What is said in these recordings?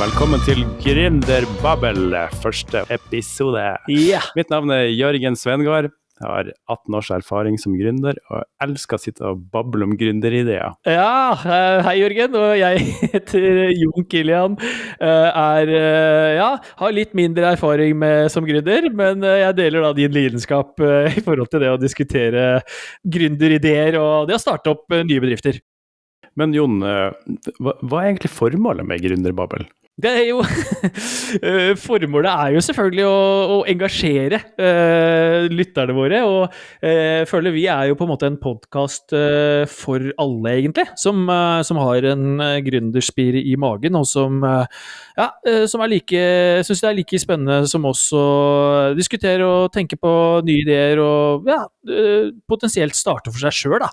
Velkommen til Gründerbabbel, første episode. Yeah. Mitt navn er Jørgen Svengård. Jeg har 18 års erfaring som gründer, og elsker å sitte og bable om gründerideer. ja, eh, hei Jørgen, og jeg heter Jon Kilian. Eh, Er, eh, ja, har litt mindre erfaring med, som gründer, men jeg deler da din lidenskap i forhold til det å diskutere gründerideer og det å starte opp nye bedrifter. Men Jon, hva, hva er egentlig formålet med Gründerbabbel? Det er jo eh, Formålet er jo selvfølgelig å, å engasjere uh, lytterne våre. Og uh, føler vi er jo på en måte en podkast uh, for alle, egentlig. Som, som har en uh, gründerspir i magen, og som, ja, som like Syns det er like spennende som oss å diskutere og tenke på nye ideer og ja, potensielt starte for seg sjøl, da.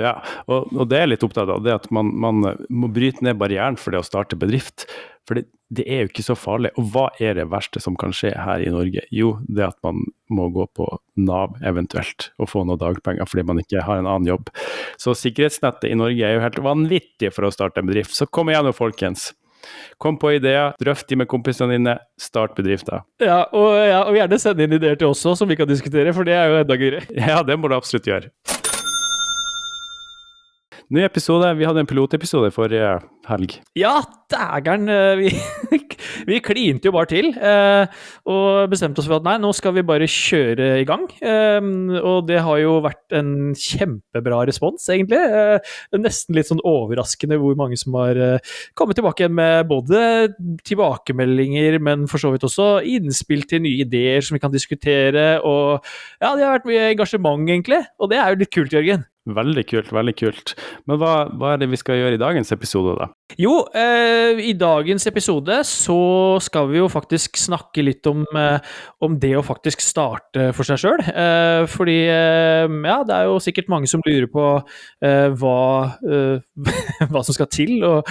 Ja, og, og det er jeg litt opptatt av, det at man, man må bryte ned barrieren for det å starte bedrift. For det, det er jo ikke så farlig. Og hva er det verste som kan skje her i Norge? Jo, det at man må gå på Nav eventuelt og få noen dagpenger fordi man ikke har en annen jobb. Så sikkerhetsnettet i Norge er jo helt vanvittig for å starte en bedrift. Så kom igjen nå, folkens. Kom på ideer, drøft de med kompisene dine, start bedrifter. Ja, og, ja, og gjerne send inn ideer til oss også, som vi kan diskutere, for det er jo enda gøyere. Ja, det må du absolutt gjøre. Ny episode. Vi hadde en pilotepisode forrige helg. Ja, dægeren! eh, Vi, vi klinte jo bare til. eh, Og bestemte oss for at nei, nå skal vi bare kjøre i gang. Eh, Og det har jo vært en kjempebra respons, egentlig. Nesten litt sånn overraskende hvor mange som har kommet tilbake igjen med både tilbakemeldinger, men for så vidt også innspill til nye ideer som vi kan diskutere. Og ja, det har vært mye engasjement, egentlig. Og det er jo litt kult, Jørgen. Veldig kult, veldig kult. Men hva, hva er det vi skal gjøre i dagens episode, da? Jo, eh, i dagens episode så skal vi jo faktisk snakke litt om, eh, om det å faktisk starte for seg sjøl. Eh, fordi eh, ja, det er jo sikkert mange som lurer på eh, hva, eh, hva som skal til, og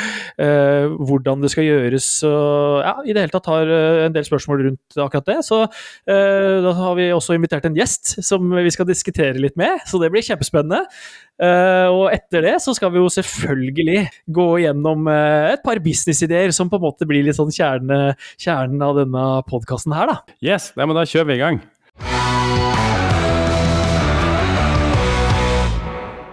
hvordan det skal gjøres. Og ja, i det hele tatt har en del spørsmål rundt akkurat det. Så da har vi også invitert en gjest som vi skal diskutere litt med, så det blir kjempespennende. Eh, og etter det så skal vi jo selvfølgelig gå gjennom eh, et par businessideer som på en måte blir litt sånn kjerne, kjernen av denne podkasten her, da. Yes, ja, men da kjører vi i gang.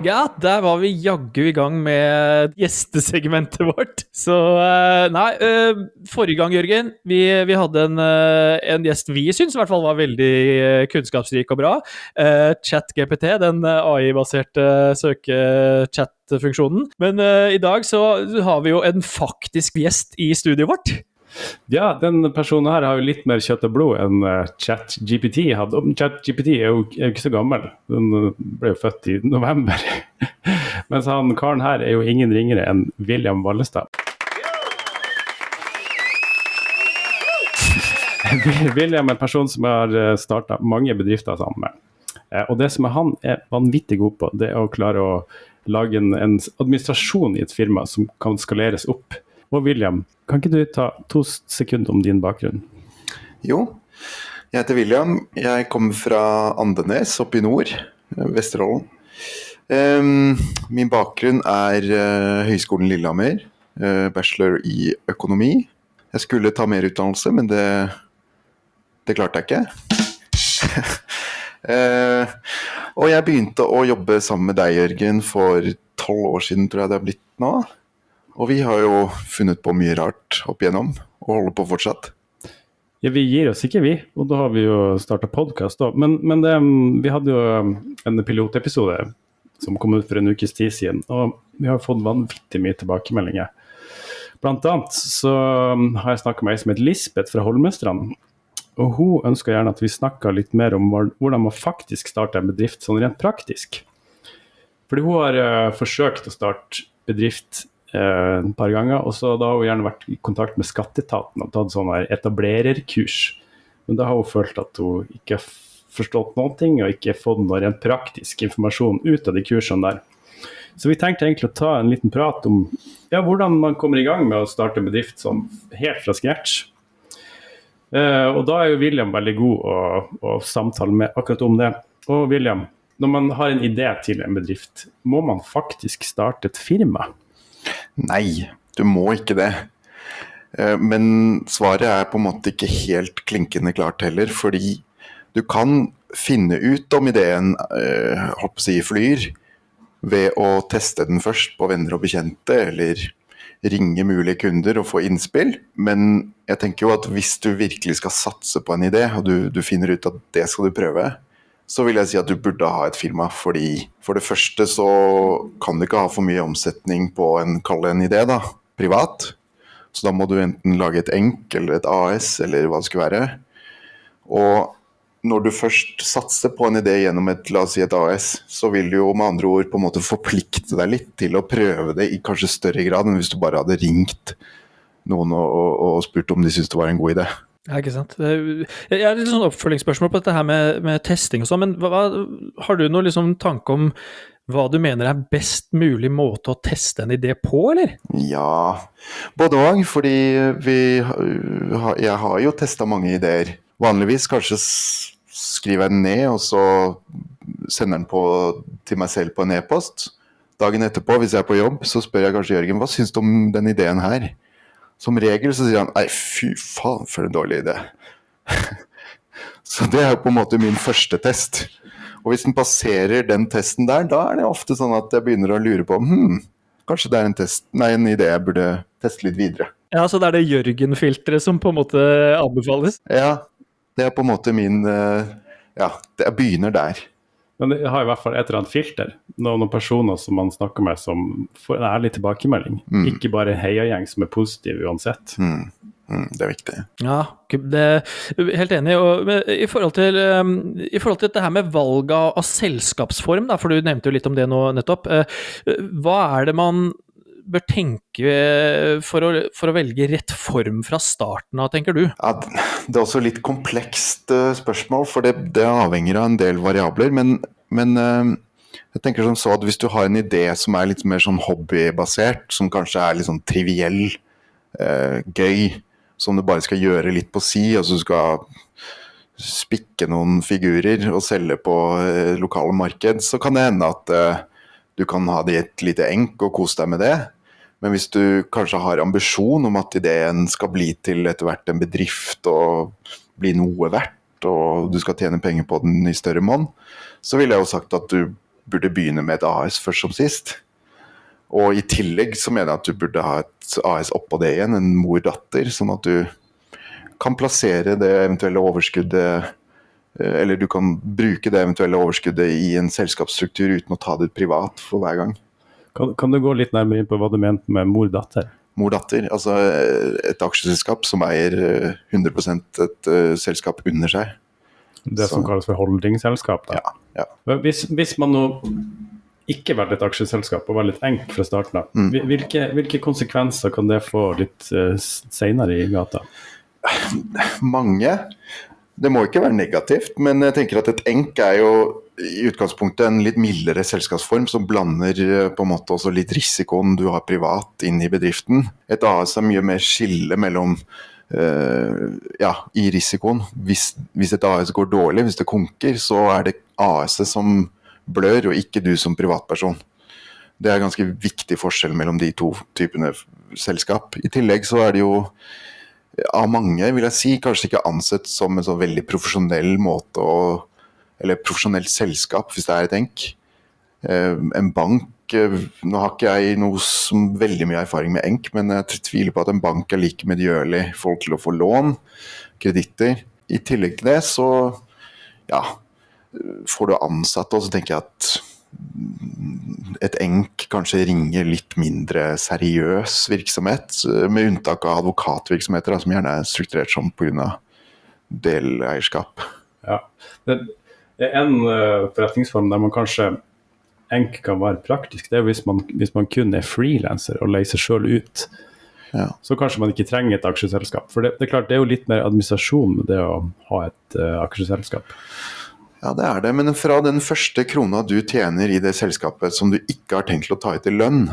Ja, der var vi jaggu i gang med gjestesegmentet vårt. Så eh, nei, eh, forrige gang, Jørgen, vi, vi hadde en, eh, en gjest vi syns i hvert fall var veldig kunnskapsrik og bra. ChatGPT, den AI-baserte søke-chat-funksjonen. Men i dag så har vi jo en faktisk gjest i studioet vårt. Ja, den personen her har jo litt mer kjøtt og blod enn uh, ChatGPT hadde. ChatGPT er, jo- ikke så gammel, den uh, ble jo født i november. Mens han karen her er jo ingen ringere enn William Vallestad. William er en person som har starta mange bedrifter sammen med. Eh, Og det som er han er vanvittig god på, det er å klare å lage en, en administrasjon i et firma som kan skaleres opp. Og William, kan ikke du ta to sekunder om din bakgrunn? Jo, jeg heter William. Jeg kommer fra Andenes oppe i nord, eh, Vesterålen. Um, min bakgrunn er uh, Høgskolen Lillehammer, uh, bachelor i økonomi. Jeg skulle ta mer utdannelse, men det, det klarte jeg ikke. uh, og jeg begynte å jobbe sammen med deg, Jørgen, for tolv år siden, tror jeg det har blitt nå. Og vi har jo funnet på mye rart opp igjennom, og holder på fortsatt. Ja, Vi gir oss ikke, vi. Og da har vi jo starta podkast òg. Men, men det, vi hadde jo en pilotepisode som kom ut for en ukes tid siden, og vi har fått vanvittig mye tilbakemeldinger. Blant annet så har jeg snakka med ei som heter Lisbeth fra Holmestrand. Og hun ønsker gjerne at vi snakker litt mer om hvordan man faktisk starter en bedrift sånn rent praktisk. Fordi hun har uh, forsøkt å starte bedrift eh, et par ganger, og så da har hun gjerne vært i kontakt med skatteetaten og tatt sånn etablererkurs. Men da har hun følt at hun ikke har forstått noen ting, og ikke fått noe rent praktisk informasjon ut av de kursene der. Så vi tenkte egentlig å ta en liten prat om ja, hvordan man kommer i gang med å starte en bedrift sånn helt fra scratch. Eh, og da er jo William veldig god å, å samtale med akkurat om det. Og William, når man har en idé til en bedrift, må man faktisk starte et firma? Nei, du må ikke det. Eh, Men svaret er på en måte ikke helt klinkende klart heller, fordi du kan finne ut om ideen eh, si, flyr ved å teste den først på venner og bekjente, eller ringe mulige kunder og få innspill. Men jeg tenker jo at hvis du virkelig skal satse på en idé, og du, du finner ut at det skal du prøve, så vil jeg si at du burde ha et firma. Fordi for det første så kan du ikke ha for mye omsetning på en, kall en idé, da, privat. Så da må du enten lage et ENK eller et AS eller hva det skulle være. Og når du først satser på en idé gjennom et, la oss si et AS, så vil du jo med andre ord på en måte forplikte deg litt til å prøve det i kanskje større grad enn hvis du bare hadde ringt noen og, og, og spurt om de syntes det var en god idé. Ja, ikke sant. Jeg har litt sånn oppfølgingsspørsmål på dette her med, med testing og sånn, men hva- har du noen liksom tanke om hva du mener er best mulig måte å teste en idé på, eller? Ja, både òg, fordi vi Jeg har jo testa mange ideer. Vanligvis kanskje skriver jeg den ned, og så sender den på til meg selv på en e-post. Dagen etterpå, hvis jeg er på jobb, så spør jeg kanskje Jørgen hva syns du om den ideen her? Som regel så sier han nei, fy faen for en dårlig idé. så det er jo på en måte min første test. Og hvis den passerer den testen der, da er det ofte sånn at jeg begynner å lure på hm, kanskje det er en, test, nei, en idé jeg burde teste litt videre. Ja, så det er det Jørgen-filteret som på en måte anbefales? Ja, det er på en måte min eh, Ja, jeg begynner der. Men det har i hvert fall et eller annet filter. Noen, noen personer som man snakker med som får en ærlig tilbakemelding. Mm. Ikke bare heiagjeng som er positiv uansett. Mm, mm, det er viktig. Ja, det er helt enig. Og i forhold, til, um, I forhold til dette her med valg av, av selskapsform, da, for du nevnte jo litt om det nå nettopp. eh, Hva er det man bør tenke for å, for å velge rett form fra starten av, tenker du? Ja, det er også litt komplekst eh, spørsmål, for det, det avhenger av en del variabler. Men, men eh, jeg tenker som så at hvis du har en idé som er litt mer sånn hobbybasert, som kanskje er litt sånn triviell, eh, gøy, som du bare skal gjøre litt på si, altså du skal spikke noen figurer og selge på eh, lokale marked, så kan det hende at eh, du kan ha det i et lite enk og kose deg med det. Men hvis du kanskje har ambisjon om at ideen skal bli til etter hvert en bedrift og bli noe verdt, og du skal tjene penger på den i større monn, så ville jeg jo sagt at du burde begynne med et AS først som sist. Og i tillegg så mener jeg at du burde ha et AS oppå det igjen, en mor-datter, sånn at du kan plassere det eventuelle overskuddet eh, eller du kan bruke det eventuelle overskuddet i en selskapsstruktur uten å ta det privat for hver gang. Kan, kan du gå litt nærmere inn på hva du mente med mor-datter? Mor-datter, altså eh, et aksjeselskap som eier eh, 100 et uh, selskap under seg. Det som Så- kalles for holdingselskap? Da. Ja, ja. Hvis, hvis man nå ikke velger et aksjeselskap og var litt enk fra starten av, Mm. hvilke, hvilke konsekvenser kan det få litt uh, seinere i gata? Mange. Det må ikke være negativt, men jeg tenker at et enk er jo i utgangspunktet en litt mildere selskapsform som blander eh, på en måte også litt risikoen du har privat inn i bedriften. Et AS er mye mer skille mellom uh, ja, i risikoen. Hvis, hvis et AS går dårlig, hvis det konker, så er det AS-et som blør, og ikke du som privatperson. Det er ganske viktig forskjell mellom de to typene selskap. I tillegg så er det jo av mange, vil jeg si, kanskje ikke ansett som en så veldig profesjonell måte å Eller profesjonelt selskap, hvis det er et enk. Eh, en bank eh, Nå har ikke jeg noe som veldig mye erfaring med enk, men jeg tviler på at en bank er like medgjørlig folk til å få lån, kreditter. I tillegg til det så ja, får du ansatte, og så tenker jeg at et enk kanskje ringer litt mindre seriøs virksomhet, eh, med unntak av advokatvirksomheter, som gjerne er strukturert sånn pga. deleierskap. Ja. Det det er en eh, forretningsform der man kanskje enk kan være praktisk. Det er hvis man, hvis man kun er frilanser og leier seg sjøl ut. Ja. Så kanskje man ikke trenger et aksjeselskap. For det, det er klart det er jo litt mer administrasjon det å ha et uh, aksjeselskap. Ja, det er det, men fra den første krona du tjener i det selskapet som du ikke har tenkt å ta ut i lønn,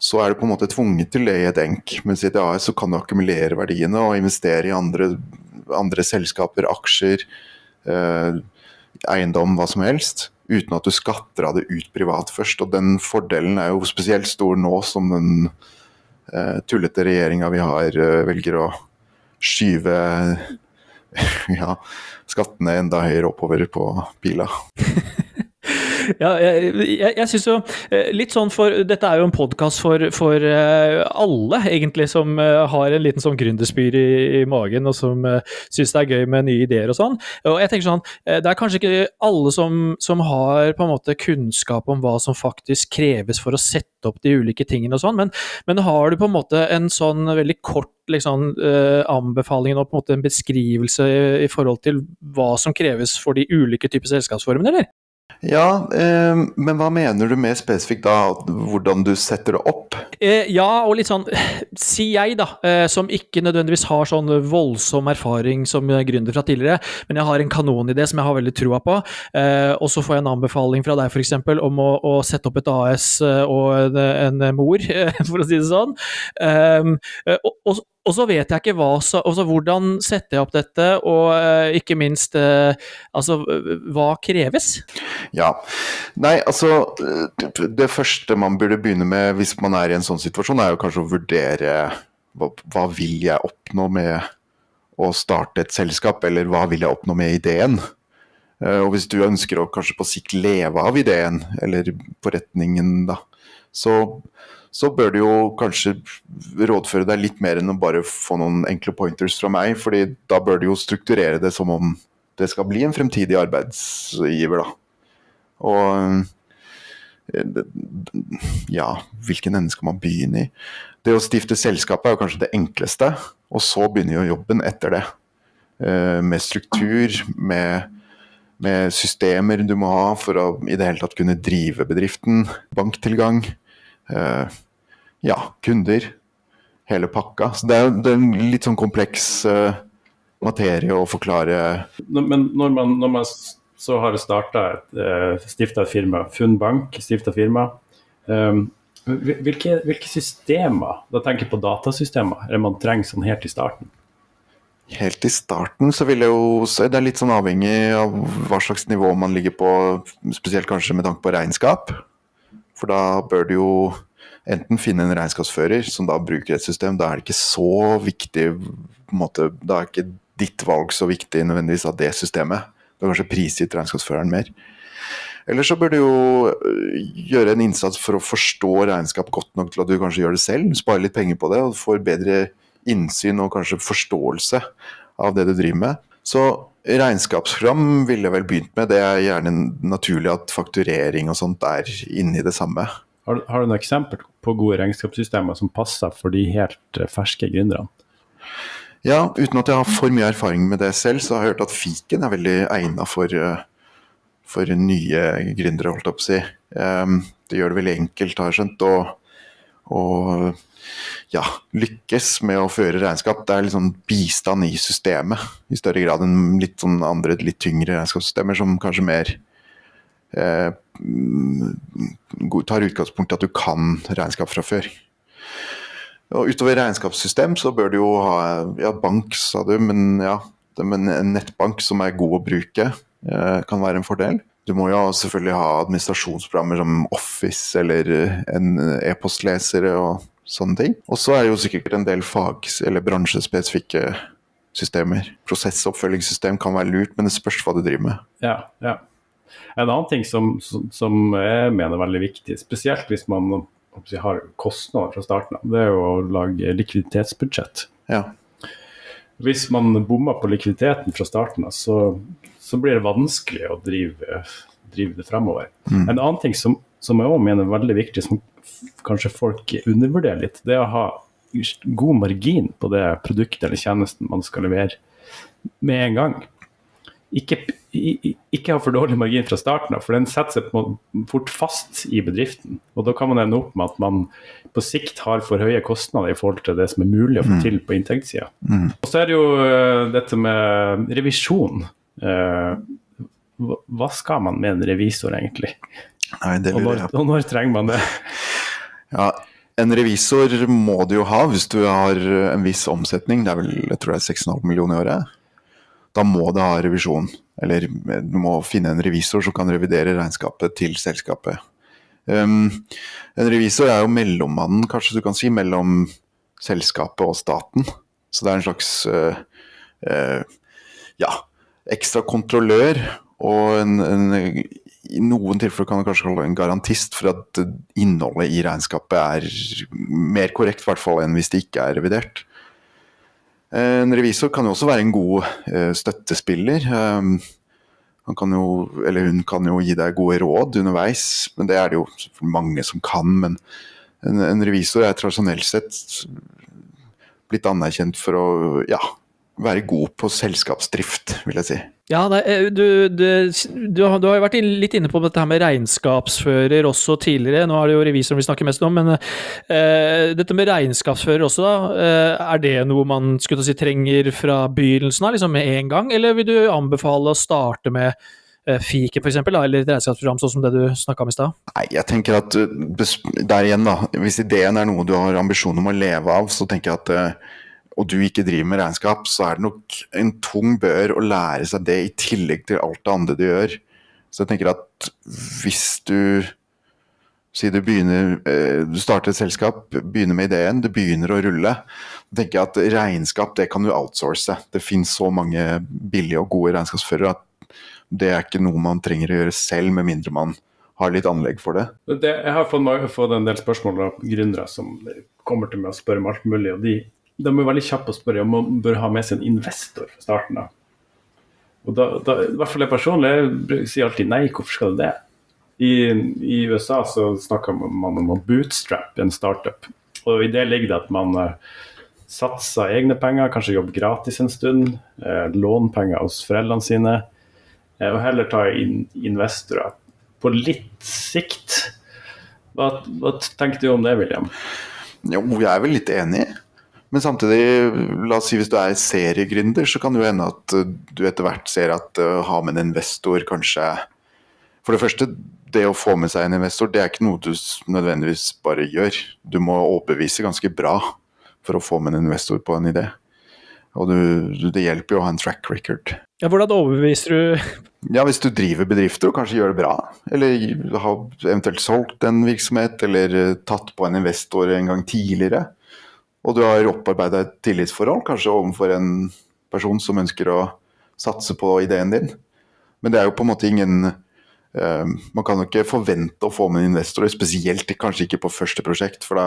så er du på en måte tvunget til det i et enk. Mens i et AS så kan du akkumulere verdiene og investere i andre, andre selskaper, aksjer, eh, eiendom, hva som helst, uten at du skatter av det ut privat først. Og den fordelen er jo spesielt stor nå som den eh, tullete regjeringa vi har, eh, velger å skyve ja, skattene enda høyere oppover på pila. Ja, jeg, jeg, jeg synes jo eh, litt sånn for Dette er jo en podkast for, for eh, alle, egentlig, som eh, har en liten sånn gründerspyr i, i, magen, og som syns det er gøy med nye ideer og sånn. Og jeg tenker sånn, Det er kanskje ikke alle som, som, har på en måte kunnskap om hva som faktisk kreves for å sette opp de ulike tingene og sånn, men, men har du på en måte en sånn veldig kort liksom, anbefaling og på en måte en beskrivelse i, i, forhold til hva som kreves for de ulike typer selskapsformer, eller? Ja, eh, men hva mener du mer spesifikt da? Hvordan du setter det opp? Eh, ja, og litt sånn Si jeg, da, eh, som ikke nødvendigvis har sånn voldsom erfaring som gründer fra tidligere, men jeg har en kanonidé som jeg har veldig trua på, eh, og så får jeg en anbefaling fra deg f.eks. om å, å, sette opp et AS eh, og en, en mor, for å si det sånn. Ehm, og, og, og så vet jeg ikke hva, så, altså, hvordan setter jeg opp dette, og uh, ikke minst uh, altså, hva kreves? Ja, nei altså Det første man burde begynne med hvis man er i en sånn situasjon, er jo kanskje å vurdere hva, hva vil jeg oppnå med å starte et selskap, eller hva vil jeg oppnå med ideen? Uh, og hvis du ønsker å kanskje på sikt leve av ideen, eller forretningen, da, så så bør du jo kanskje rådføre deg litt mer enn å bare få noen enkle pointers fra meg, fordi da bør du jo strukturere det som om det skal bli en fremtidig arbeidsgiver, da. Og eh, ja, hvilken ende skal man begynne i? Det å stifte selskapet er jo kanskje det enkleste, og så begynner jo jobben etter det. Eh, med struktur, med, med systemer du må ha for å i det hele tatt kunne drive bedriften. Banktilgang. Eh, ja, kunder. Hele pakka. Så det er, det er en litt sånn kompleks uh, materie å forklare. Men når man, når man så har starta et, uh, stifta et firma, Funn Bank, stifta firma, um, hvilke, hvilke, systemer, da tenker jeg på datasystemer, er det man trenger sånn helt i starten? Helt i starten så vil jeg jo Det er litt sånn avhengig av hva slags nivå man ligger på, spesielt kanskje med tanke på regnskap. For da bør du jo enten finne en regnskapsfører som da bruker et system. Da er det ikke så viktig måte, Da er ikke ditt valg så viktig nødvendigvis av det systemet. Du har kanskje prisgitt regnskapsføreren mer. Eller så bør du jo øh, gjøre en innsats for å forstå regnskap godt nok til at du kanskje gjør det selv. Spare litt penger på det og får bedre innsyn og kanskje forståelse av det du driver med. Så regnskapsprogram ville jeg vel begynt med. Det er gjerne naturlig at fakturering og sånt er inni det samme. Har, har, du noen eksempel på gode regnskapssystemer som passer for de helt eh, ferske gründerne? Ja, uten at jeg har for mye erfaring med det selv, så har jeg hørt at fiken er veldig egna for, eh, for, nye gründere, holdt jeg på å si. Um, det gjør det veldig enkelt, har jeg skjønt, å ja, lykkes med å føre regnskap. Det er litt sånn bistand i systemet, i større grad enn litt sånn andre litt tyngre regnskapssystemer som kanskje mer eh, tar utgangspunkt i at du kan regnskap fra før. Og Utover regnskapssystem så bør du jo ha ja, bank, sa du, men ja, men en nettbank som er god å bruke, eh, kan være en fordel. Du må jo selvfølgelig ha administrasjonsprogrammer som Office eller en e-postleser og sånne ting. Og så er det jo sikkert en del fag- eller bransjespesifikke systemer. Prosessoppfølgingssystem kan være lurt, men det spørs hva du driver med. Ja, ja. En annen ting som, som jeg mener er veldig viktig, spesielt hvis man har kostnader fra starten av, det er jo å lage likviditetsbudsjett. Ja. Hvis man bommer på likviditeten fra starten av, så, så, blir det vanskelig å drive, drive det fremover. Mm. En annen ting som, som jeg òg mener er veldig viktig, som kanskje folk undervurderer litt, det å ha god margin på det produktet eller tjenesten man skal levere med en gang ikke, ikke ha for dårlig margin fra starten av, for den setter seg fort fast i bedriften. Og da kan man ende opp med at man på sikt har for høye kostnader i forhold til det som er mulig å få mm. til på inntektssida. Mm. Og så er det jo uh, dette med revisjon. Uh, hva skal man med en revisor, egentlig? Nei, og, når, og, når, trenger man det? Ja, en revisor må du jo ha hvis du har en viss omsetning. Det er vel jeg tror det er 6,5 millioner i året da må det ha revisjon. Eller du må finne en revisor som kan revidere regnskapet til selskapet. Um, en revisor er jo mellommannen, kanskje du kan si, mellom selskapet og staten. Så det er en slags uh, uh, ja, ekstra kontrollør og en, en, i noen tilfeller kan du kanskje kalle en garantist for at innholdet i regnskapet er mer korrekt, i hvert fall enn hvis det ikke er revidert. En revisor kan jo også være en god uh, støttespiller. Um, han kan jo, eller hun kan jo gi deg gode råd underveis, men det er det jo mange som kan. Men en, en revisor er tradisjonelt sett blitt anerkjent for å ja, være god på selskapsdrift, vil jeg si. Ja, nei, eh, du, du, du, har, du, har jo vært litt inne på dette her med regnskapsfører også tidligere. Nå er det jo revisoren vi snakker mest om, men uh, dette med regnskapsfører også, da. Uh, er det noe man skulle si trenger fra begynnelsen av, liksom med en gang? Eller vil du anbefale å starte med fiken f.eks., eller et regnskapsprogram sånn som det du snakka om i stad? Nei, jeg tenker at der igjen, da. Hvis ideen er noe du har ambisjon om å leve av, så tenker jeg at og du ikke driver med regnskap, så er det nok en tung bør å lære seg det i tillegg til alt det andre du gjør. Så jeg tenker at hvis du Si du begynner eh, Du starter et selskap, begynner med ideen, du begynner å rulle. Så tenker jeg at regnskap det kan du outsource. Det finnes så mange billige og gode regnskapsførere at det er ikke noe man trenger å gjøre selv, med mindre man har litt anlegg for det. det jeg har fått, en del spørsmål av gründere som kommer til meg og spør om alt mulig. og de de er veldig kjappe å spørre om man bør ha med seg en investor fra starten av. Og da, da, I hvert fall jeg personlig jeg sier alltid nei, hvorfor skal du det? I, I, USA så snakker man om å bootstrap en startup. Og i det ligger det at man uh, satser egne penger, kanskje jobber gratis en stund, Eh, låner penger hos foreldrene sine, Eh, og heller ta inn investorer på litt sikt. Hva, hva tenker du om det, William? Jo, jeg er vel litt enig. Men samtidig, la oss si hvis du er seriegründer, så kan det jo hende at eh, du etter hvert ser at å uh, ha med en investor kanskje For det første, det å få med seg en investor, det er ikke noe du nødvendigvis bare gjør. Du må overbevise ganske bra for å få med en investor på en idé. Og du, det hjelper jo å ha en track record. Ja, Hvordan overbeviser du Ja, Hvis du driver bedrifter og kanskje gjør det bra, eller har eventuelt solgt en virksomhet, eller eh, tatt på en investor en gang tidligere, og du har opparbeida et tillitsforhold, kanskje overfor en person som ønsker å satse på ideen din. Men det er jo på en måte ingen uh, Man kan jo ikke forvente å få med investorer, spesielt kanskje ikke på første prosjekt, for da,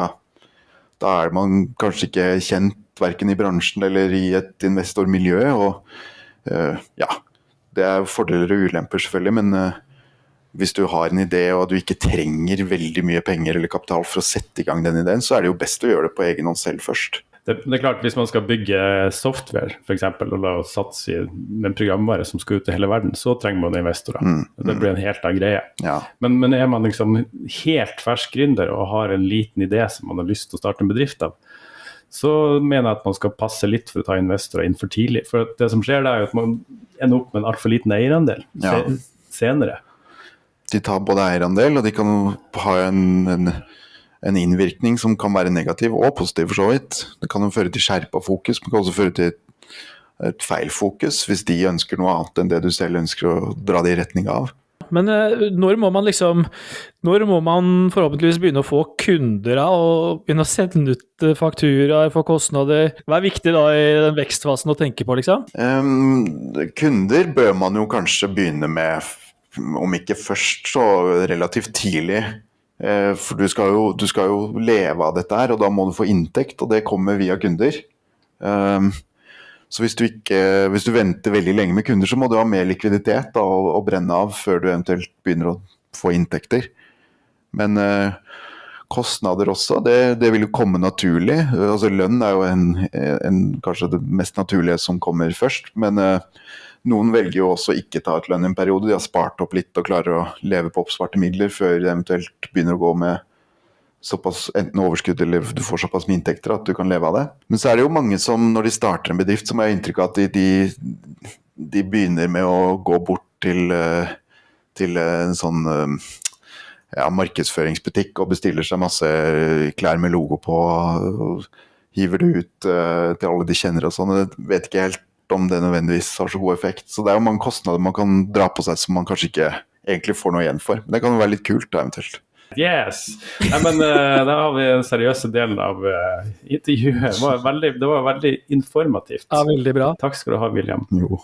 da er man kanskje ikke kjent verken i bransjen eller i et investormiljø. Og uh, ja, det er fordeler og ulemper, selvfølgelig, men uh, hvis du har en idé og du ikke trenger veldig mye penger eller kapital for å sette i gang den ideen, så er det jo best å gjøre det på egen hånd selv først. Det, det, er klart, Hvis man skal bygge software for eksempel, og la oss satse med en programvare som skal ut til hele verden, så trenger man investorer. Mm, mm. Det blir en helt annen greie. Ja. Men, men, er man liksom helt fersk gründer og har en liten idé som man har lyst til å starte en bedrift av, så mener jeg at man skal passe litt for å ta investorer inn for tidlig. For det som skjer da, er at man ender opp med en altfor liten eierandel ja. senere de tar både eierandel, og de kan ha en, en, en, innvirkning som kan være negativ og positiv, for så vidt. Det kan jo føre til skjerpa fokus, men kan også føre til et, et feil fokus hvis de ønsker noe annet enn det du selv ønsker å dra det i retning av. Men eh, når må man liksom Når må man forhåpentligvis begynne å få kunder og begynne å sende ut eh, fakturaer for kostnader? Hva er viktig da i den vekstfasen å tenke på, liksom? Um, kunder bør man jo kanskje begynne med om ikke først, så relativt tidlig. Eh, for du skal, jo, du skal, jo, leve av dette her, og da må du få inntekt, og det kommer via kunder. Ehm, så hvis du, ikke, hvis du venter veldig lenge med kunder, så må du ha mer likviditet da, og, brenne av før du eventuelt begynner å få inntekter. Men eh, kostnader også, det, det, vil jo komme naturlig. Altså Lønn er jo en, en, kanskje det mest naturlige som kommer først. men eh, noen velger jo også ikke ta et lønn i en periode. De har spart opp litt og klarer å leve på oppsparte midler før de eventuelt begynner å gå med såpass enten overskudd eller du får såpass med inntekter at du kan leve av det. Men så er det jo mange som når de starter en bedrift, som har inntrykk av at de, de, de, begynner med å gå bort til, eh, til en sånn eh, ja, markedsføringsbutikk og bestiller seg masse klær med logo på. og hiver det ut til alle de kjenner og sånn. Vet ikke helt om det nødvendigvis har så god effekt. Så det er jo mange kostnader man kan dra på seg som man kanskje ikke egentlig får noe igjen for. Men det kan jo være litt kult, da, eventuelt. Yes! Nei, men uh, Da har vi den seriøse delen av uh, intervjuet. Det var, veldig, det var veldig informativt. Ja, veldig bra. Takk skal du ha, William. Jo.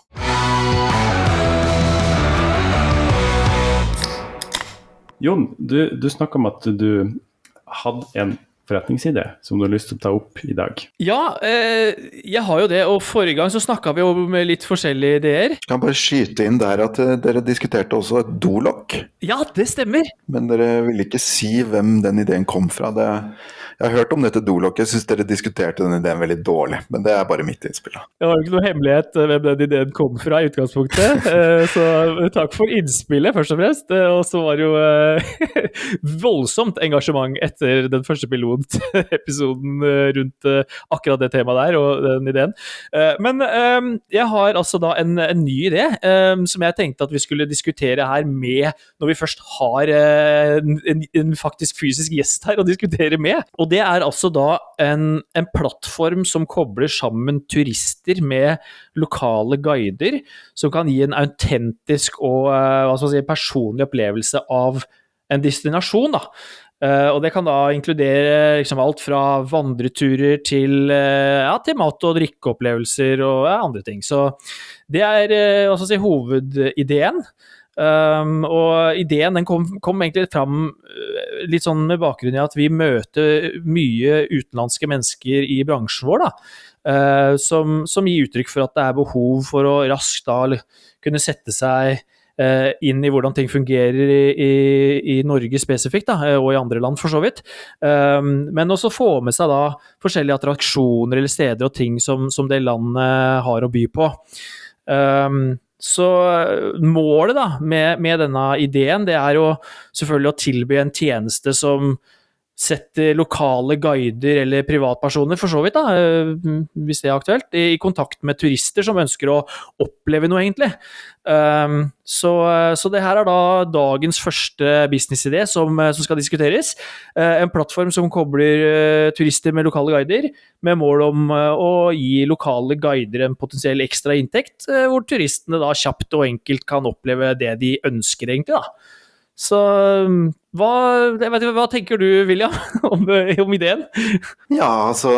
Jon, du, du snakka om at du hadde en forretningsidé som du har lyst til å ta opp i dag. Ja, eh, jeg har jo det. Og forrige gang så snakka vi om litt forskjellige ideer. Jeg kan bare skyte inn der at eh, dere diskuterte også et dolokk. Ja, det stemmer. Men dere ville ikke si hvem den ideen kom fra. Det, jeg har hørt om dette dolokket, jeg syns dere diskuterte den ideen veldig dårlig. Men det er bare mitt innspill. da. Det var jo ikke noe hemmelighet eh, hvem den ideen kom fra i utgangspunktet. Eh, Så takk for innspillet, først og fremst. Og så var det jo eh, voldsomt engasjement etter den første pilotepisoden episoden rundt eh, akkurat det temaet der og den ideen. Eh, Men eh, jeg har altså da en, en ny idé eh, som jeg tenkte at vi skulle diskutere her med, når vi først har eh, en, en, faktisk fysisk gjest her å diskutere med. Og det er altså da en, en plattform som kobler sammen turister med lokale guider, som kan gi en autentisk og eh, si, personlig opplevelse av en destinasjon. da. Eh, og Det kan da inkludere liksom alt fra vandreturer til, uh, ja, til mat- og drikkeopplevelser og ja, andre ting. Så det er uh, si, hovedideen. Um, og ideen den kom, kom egentlig fram uh, litt sånn med bakgrunn i at vi møter mye utenlandske mennesker i bransjen vår, da. Uh, som, som gir uttrykk for at det er behov for å raskt da kunne sette seg uh, inn i hvordan ting fungerer i, i, i Norge spesifikt, da, uh, og i andre land for så vidt. Um, men også få med seg da forskjellige attraksjoner eller steder og ting som, som det landet har å by på. Så eh, målet da, med, med denne ideen, det er jo selvfølgelig å tilby en tjeneste som setter lokale guider eller privatpersoner, for så vidt, da, eh, hvis det er aktuelt, i, kontakt med turister som ønsker å oppleve noe, egentlig. Um, så, så det her er da dagens første businessidé som, som skal diskuteres. Eh, en plattform som kobler eh, turister med lokale guider, med mål om eh, å gi lokale guider en potensiell ekstra inntekt, eh, hvor turistene da kjapt og enkelt kan oppleve det de ønsker, egentlig. da. Så um, hva, vet, hva tenker du, William, om, om ideen? Ja, altså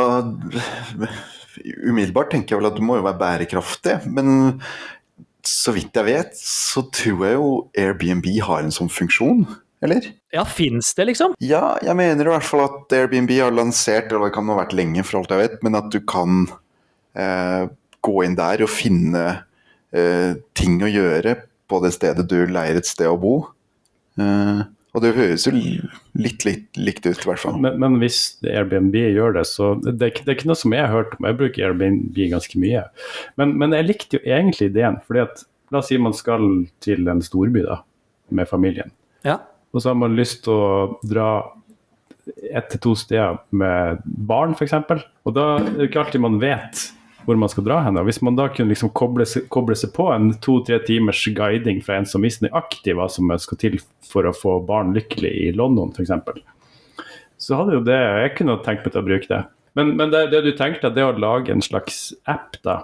Umiddelbart tenker jeg vel at du må jo være bærekraftig. Men så vidt jeg vet, så tror jeg jo Airbnb har en sånn funksjon. Eller? Ja, fins det, liksom? Ja, jeg mener i hvert fall at Airbnb har lansert, eller det kan ha vært lenge for alt jeg vet, men at du kan eh, gå inn der og finne eh, ting å gjøre på det stedet du leier et sted å bo. Eh, og det høres jo litt, litt likt ut, i hvert fall. Men, men hvis Airbnb gjør det, så det det er ikke noe som jeg har hørt om. Jeg bruker Airbnb ganske mye. Men, men jeg likte jo egentlig ideen. fordi at La oss si man skal til en storby da, med familien. Ja. Og så har man lyst til å dra ett til to steder med barn, f.eks. Og da er det ikke alltid man vet hvor man skal dra hen. Hvis man da kunne liksom koble, seg, koble seg på en to-tre timers guiding fra en som visste nøyaktig hva som skal til for å få barn lykkelig i London, f.eks., så hadde jo det Jeg kunne tenkt meg til å bruke det. Men, men det, det du tenkte, det er å lage en slags app, da.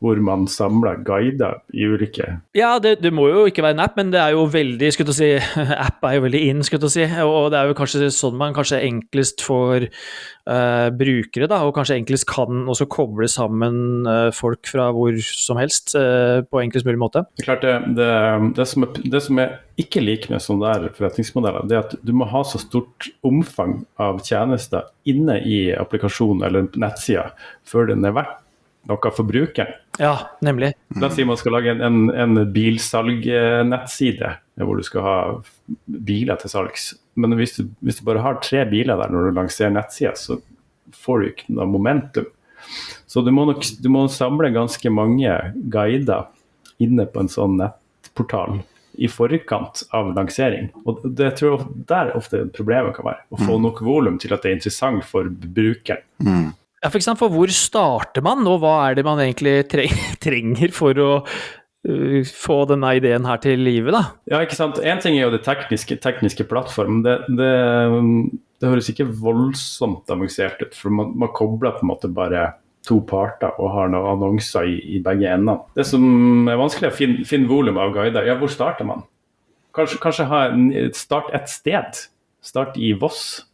Hvor man samler guider i ulike Ja, det, det må jo ikke være en app, men det er jo veldig jeg å si, App er jo veldig in, jeg å si. Og det er jo kanskje sånn man kanskje enklest får uh, brukere, da, og kanskje enklest kan også koble sammen uh, folk fra hvor som helst uh, på enklest mulig måte. Det er klart det, det, det, som er, det som jeg ikke liker med sånne der forretningsmodeller, det er at du må ha så stort omfang av tjenester inne i applikasjonen eller nettsida før den er verdt noe for brukeren. Ja, nemlig. La oss si man skal lage en, en, en bilsalgnettside hvor du skal ha biler til salgs. Men hvis du, hvis du bare har tre biler der når du lanserer nettsida, så får du ikke noe momentum. Så du må nok du må samle ganske mange guider inne på en sånn nettportal i forkant av lansering. Og det tror jeg der ofte problemet kan være. Å få nok volum til at det er interessant for brukeren. Mm. Ja, for eksempel, hvor starter man, og hva er det man egentlig trenger for å uh, få denne ideen her til livet, da? Ja, ikke sant. Én ting er jo det tekniske, tekniske plattformen. Det, det, det høres ikke voldsomt avansert ut, for man, man kobler på en måte bare to parter og har noen annonser i, i begge endene. Det som er vanskelig, å finne, finne volum av guider. Ja, hvor starter man? Kanskje, kanskje ha en, start et sted. Start i Voss.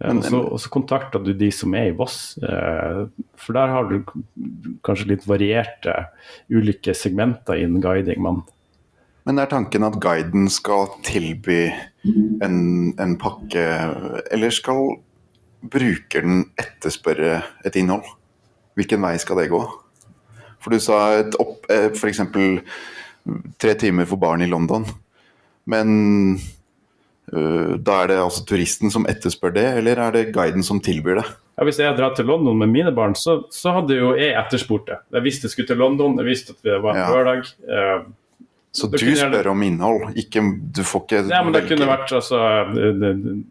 Og så- kontakter du de som er i Voss. eh, For der har du kanskje litt varierte ulike segmenter innen guiding. Men Men er tanken at guiden skal tilby en, en pakke, eller skal brukeren etterspørre et innhold? Hvilken vei skal det gå? For du sa et opp, eh, eksempel tre timer for barn i London. Men da er det altså turisten som etterspør det, eller er det guiden som tilbyr det? ja, hvis jeg drar til London med mine barn, så, så hadde jo jeg etterspurt det. Jeg visste jeg skulle til London, jeg visste at det var en Ja. lørdag. eh, Så du spør om innhold, ikke du får ikke Ja, men det velge. kunne vært altså Det, det,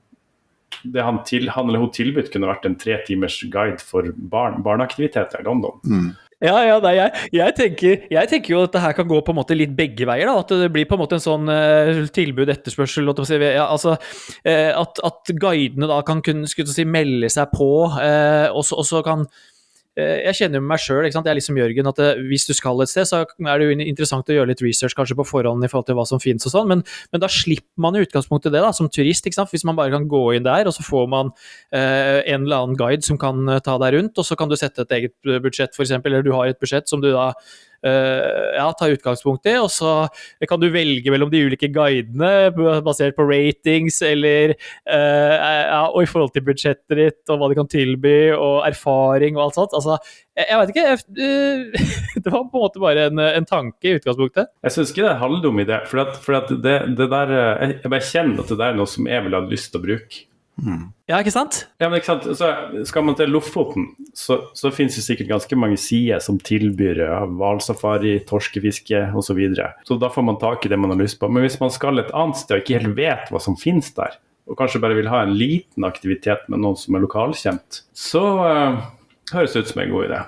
det han, til, han eller hun tilbudt kunne vært en tre timers guide for barn, barneaktiviteter i London. Mm. Ja, ja, nei, jeg, jeg, tenker, jeg tenker jo at det her kan gå på en måte litt begge veier. da, At det blir på en måte en sånn uh, tilbud-etterspørsel. å si, ja, altså, uh, at, at guidene da kan kunne si, melde seg på, uh, og, så, kan eh, Jeg kjenner jo meg sjøl, jeg er liksom Jørgen, at eh, hvis du skal et sted, så er det jo interessant å gjøre litt research kanskje på forhånd i forhold til hva som finnes og sånn, men, men da slipper man i utgangspunktet det da, som turist. ikke sant? Hvis man bare kan gå inn der, og så får man eh, en eller annen guide som kan eh, ta deg rundt, og så kan du sette et eget budsjett, f.eks., eller du har et budsjett som du da eh, ja, ta utgangspunkt i, og så kan du velge mellom de ulike guidene basert på ratings eller eh, ja, og i forhold til budsjettet ditt, og hva de kan tilby, og erfaring og alt sånt. Altså, jeg, jeg vet ikke. Jeg, eh, det var på en måte bare en, en tanke i utgangspunktet. Jeg syns ikke det er en i det. For, at, for at det, det der, eh, jeg jeg bare kjenner at det der er noe som jeg ville hatt lyst til å bruke. Ja, ikke sant? Ja, men ikke sant? Så skal man til Lofoten, så, så finnes det sikkert ganske mange sider som tilbyr ja, torskefiske osv. Så, videre. så da får man tak i det man har lyst på. Men hvis man skal et annet sted og ikke helt vet hva som finnes der, og kanskje bare vil ha en liten aktivitet med noen som er lokalkjent, så uh, høres det ut som en god idé.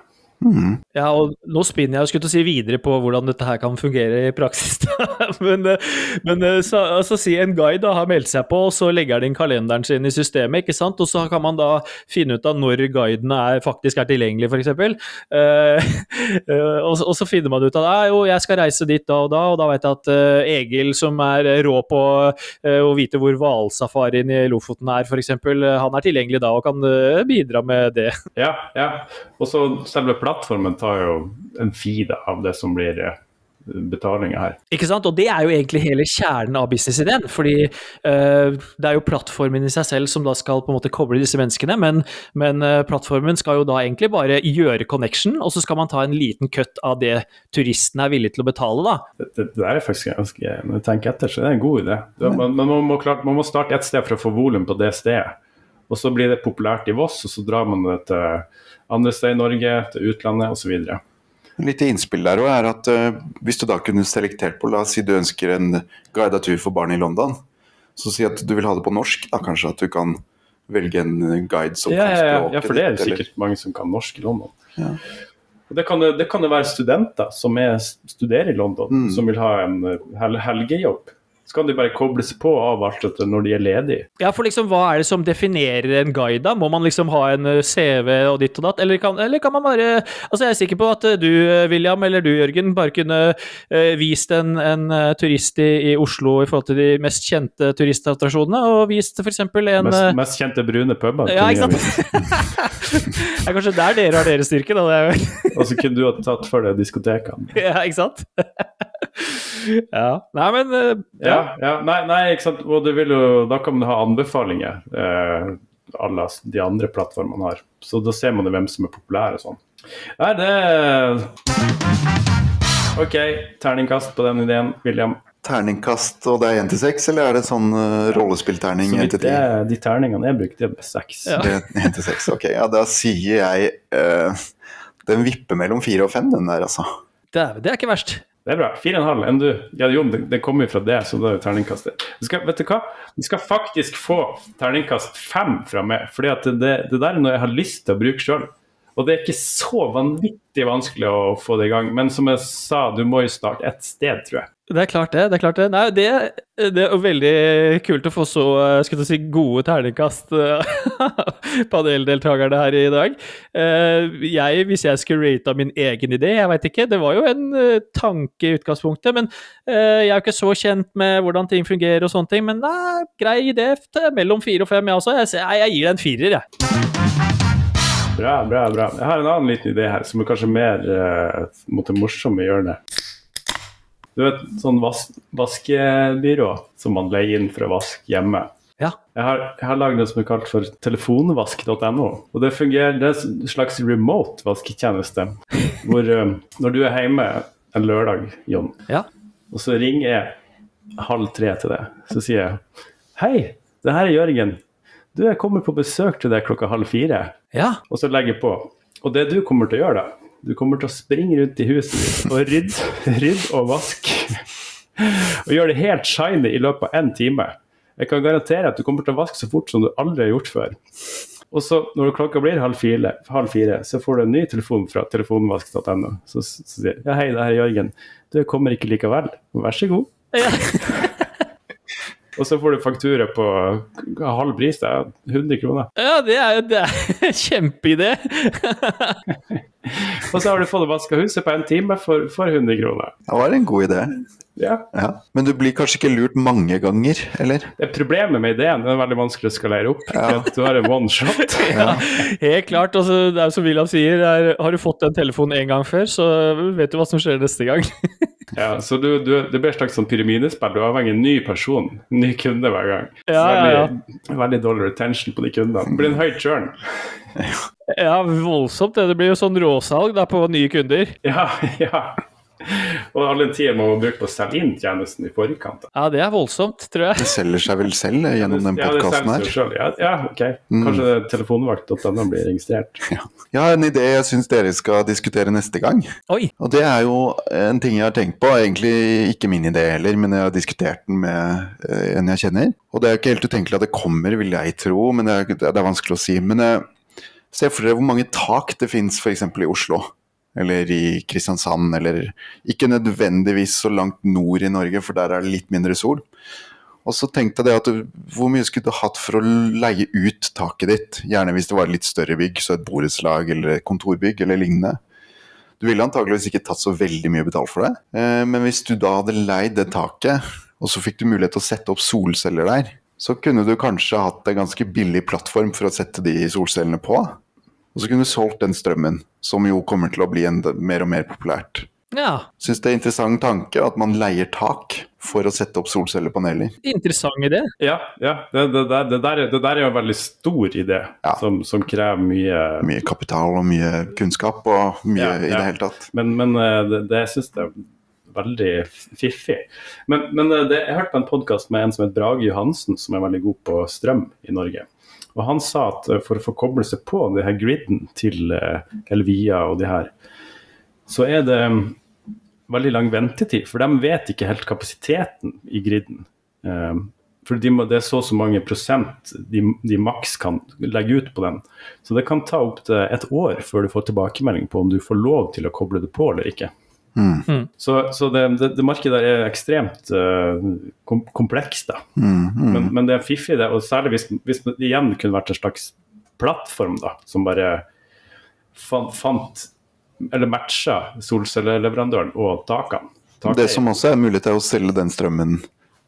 Ja, og nå spinner jeg og skulle til å si videre på hvordan dette her kan fungere i praksis. men eh, men eh, så, altså, si en guide da, har meldt seg på, og så legger den kalenderen sin i systemet, ikke sant? og så kan man da finne ut av når guidene er, faktisk er tilgjengelig, f.eks. Uh, og, så- og så finner man ut av det. jo, jeg skal reise dit da og da, og da vet jeg at uh, Egil, som er rå på uh, å vite hvor hvalsafarien i Lofoten er, f.eks., han er tilgjengelig da og kan eh, bidra med det. Ja, ja. Og så selve plattformen tar jo en feed av det som blir eh, her. Ikke sant? Og det er jo egentlig hele kjernen av businessideen. Fordi uh, det er jo plattformen i seg selv som da skal på en måte koble disse menneskene, men, men uh, plattformen skal jo da egentlig bare gjøre connection, og så skal man ta en liten cut av det turisten er villig til å betale, da. Det, det, det er faktisk ganske Når jeg tenker etter, så er det en god idé. Det, men men man, må klart, man må starte et sted for å få volum på det stedet. Og så blir det populært i Voss, og så drar man det til andre steder i Norge, til utlandet osv. Litt innspill der også er at uh, hvis du da kunne selektert på, la oss si du ønsker en guidet tur for barn i London, så si at du vil ha det på norsk, da kanskje at du kan velge en guide som Ja, kan språket ja, for det er eller- sikkert mange som kan norsk i London. Ja. Det kan, det kan jo være studenter som er, studerer i London, Mm. som vil ha en hel, helgejobb. Så kan de bare koble seg på og av alt dette når de er ledige. Ja, for liksom, hva er det som definerer en guide, da? Må man liksom ha en eh, CV og ditt og datt, eller kan, eller kan man bare Altså, jeg er sikker på at eh, du, eh, William, eller du, Jørgen, bare kunne eh, vist en, en turist i, i Oslo i forhold til de mest kjente turistattraksjonene, og vist f.eks. en Mest, mest kjente brune puber. Ja, ikke sant? Det er kanskje der dere har deres styrke, da. Det er Og så kunne du ha tatt for deg diskotekene. Ja, ikke sant? ja. Nei, men eh, Ja, ja. Nei, nei, ikke sant. Og du vil jo, da kan man ha anbefalinger. Eh, alle de andre plattformene har. Så da ser man jo hvem som er populære og sånn. Nei, det OK, terningkast på den ideen, William. Terningkast, og det er 1 til 6, eller er det sånn uh, rollespillterning én til ti? de terningene jeg brukte, det er seks. Én er 1 til 6, ok. Ja, da sier jeg uh, Den vipper mellom 4 og 5, den der, altså. Dæven, det er ikke verst. Det er bra. Fire og en halv. Enn du? Ja, jo, det, det kommer jo fra det, så da er det terningkastet. Du skal, vet du hva? Du skal faktisk få terningkast fem fra meg, fordi at det, det der er noe jeg har lyst til å bruke sjøl. Og det er ikke så vanvittig vanskelig å få det i gang. Men som jeg sa, du må jo starte et sted, tror jeg. Det er klart det. det er klart Det Nei, det, det er veldig kult å få så eh, skal du si, gode terningkast eh, paneldeltakerne her i dag. Eh, jeg, hvis jeg skulle rata min egen idé, jeg veit ikke. Det var jo en tanke i utgangspunktet. Men jeg er jo ikke så kjent med hvordan ting fungerer og sånne ting. Men nei, grei idé. Mellom fire og fem, jeg også. Jeg, jeg gir det en firer, jeg. Bra, bra, bra. Jeg har en annen liten idé her, som er kanskje mer uh, mot det morsomme hjørnet. Du vet, sånn vas vaskebyrå som man leier inn for å vaske hjemme. Ja. Jeg har, jeg har lagd noe som er kalt for telefonvask.no. og Det fungerer, det er en slags remote vasketjeneste. hvor um, Når du er hjemme en lørdag, Jon, ja. og så ringer jeg halv tre til deg, så sier jeg Hei, det her er Jørgen. Du, jeg kommer på besøk til deg klokka halv fire. Ja. Og så legger jeg på. Og det du kommer til å gjøre da, du kommer til å springe rundt i huset ditt og rydde, rydde og vaske. Og gjøre det helt shiny i løpet av én time. Jeg kan garantere at du kommer til å vaske så fort som du aldri har gjort før. Og så når klokka blir halv fire, halv fire så får du en ny telefon fra telefonvask.no. Så, så sier ja, hei, det her er Jørgen. Du kommer ikke likevel. Vær så god. Ja. Og så får du faktura på halv pris, det er 100 kroner. Ja, det er jo en kjempeidé. og så har du fått vaska huset på en time for, for 100 kroner. Det var en god idé. Ja. ja. Men du blir kanskje ikke lurt mange ganger, eller? Det er Problemet med ideen den er veldig vanskelig å skalere opp. Ja. Du har en one shot. ja, helt klart. Altså, det er som William sier, er, har du fått den telefonen en gang før, så vet du hva som skjer neste gang. Ja, så du, du, det blir et slags sånn pyramidespill. Du er avhengig av en ny person, ny kunde hver gang. Ja, veldig, ja. veldig dårlig retention på de kundene. Det blir en høy churn. Ja, voldsomt. Det, det blir jo sånn råsalg da, på nye kunder. Ja, ja. Og all den tida man må bruke på å selge inn tjenesten i forkant. Ja, det er voldsomt, tror jeg. Det selger seg vel selv gjennom den podkasten her? Selv. Ja, ja, ok. Mm. Kanskje mm. telefonvakt.no blir registrert. Ja. Jeg har en idé jeg syns dere skal diskutere neste gang. Oi. Og det er jo en ting jeg har tenkt på. Egentlig ikke min idé heller, men jeg har diskutert den med eh, en jeg kjenner. Og det er jo ikke helt utenkelig at det kommer, vil jeg tro, men det er, det er vanskelig å si. Men eh, se for dere hvor mange tak det finnes f.eks. i Oslo eller i Kristiansand, eller ikke nødvendigvis så langt nord i Norge, for der er det litt mindre sol. Og så tenkte jeg at hvor mye skulle du hatt for å leie ut taket ditt? Gjerne hvis det var litt større bygg, så et borettslag eller et kontorbygg eller lignende. Du ville antageligvis ikke tatt så veldig mye betalt for det, eh, men hvis du da hadde leid det taket, og så fikk du mulighet til å sette opp solceller der, så kunne du kanskje hatt en ganske billig plattform for å sette de solcellene på. Og så kunne du solgt den strømmen, som jo kommer til å bli en, mer og mer populært. Ja. Syns det er en interessant tanke at man leier tak for å sette opp solcellepaneler. Interessant idé. Ja, ja. Det, det, der, det, der, det, der, er jo en veldig stor idé, ja. som, som, krever mye Mye kapital og mye kunnskap og mye ja, i det hele tatt. Men, men eh, det, det syns jeg er veldig fiffig. Men, men det, jeg hørte på en podkast med en som heter Brage Johansen, som er veldig god på strøm i Norge. Og han sa at eh, for å få koble seg på det her griden til eh, Elvia og de her, så er det mm, veldig lang ventetid. For de vet ikke helt kapasiteten i griden. Eh, for de må, det er så og så mange prosent de, de, maks kan legge ut på den. Så det kan ta opptil et år før du får tilbakemelding på om du får lov til å koble det på eller ikke. Mm. Mm. Så, så det, det, det, markedet er ekstremt uh, kom, komplekst, da. Mm, mm. men, men, det er fiffig, det. Og særlig hvis, hvis, det igjen kunne vært en slags plattform da, som bare fant, fant eller matcha solcelleleverandøren og takene. Det som også er mulig til å selge den strømmen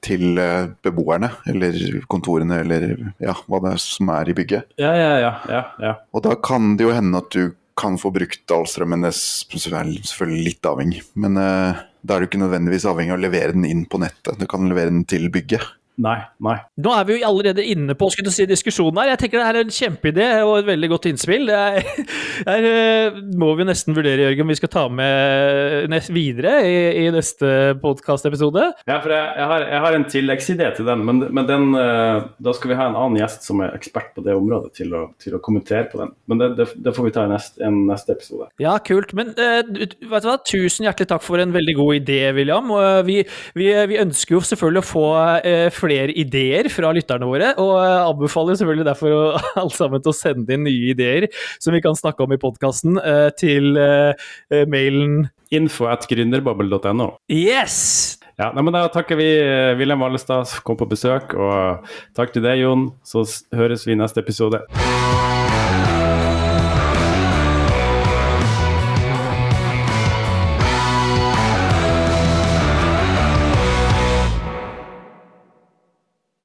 til eh, beboerne, eller kontorene, eller ja, hva det er som er i bygget. Ja, ja, ja, ja, ja. Og da kan det jo hende at du kan få brukt all strømmen. Det er selvfølgelig litt avhengig, men uh, da er du ikke nødvendigvis avhengig av å levere den inn på nettet. Du kan levere den til bygget. Nei, nei. Nå er vi jo allerede inne på skulle si, diskusjonen her. Jeg tenker det er en kjempeidé og et veldig godt innspill. Det er, er, eh, må vi nesten vurdere, Jørgen, om vi skal ta med videre i, i neste podkastepisode. Ja, for jeg, jeg, har, jeg, har, en tilleggsidé til den, men, men den, eh, da skal vi ha en annen gjest som er ekspert på det området, til å, til å kommentere på den. Men det, det, det får vi ta i neste, en neste episode. Ja, kult. Men uh, vet du hva, tusen hjertelig takk for en veldig god idé, William. Vi, vi, vi ønsker jo selvfølgelig å få uh, flere ideer fra lytterne våre, og anbefaler selvfølgelig derfor alle sammen til å sende inn nye ideer som vi kan snakke om i podkasten, eh, til eh, eh, mailen info at gründerbubble.no. Yes! Ja, nei, men Da takker vi William Wilhelm Vallestad som kom på besøk, og takk til deg, Jon. Så høres vi i neste episode.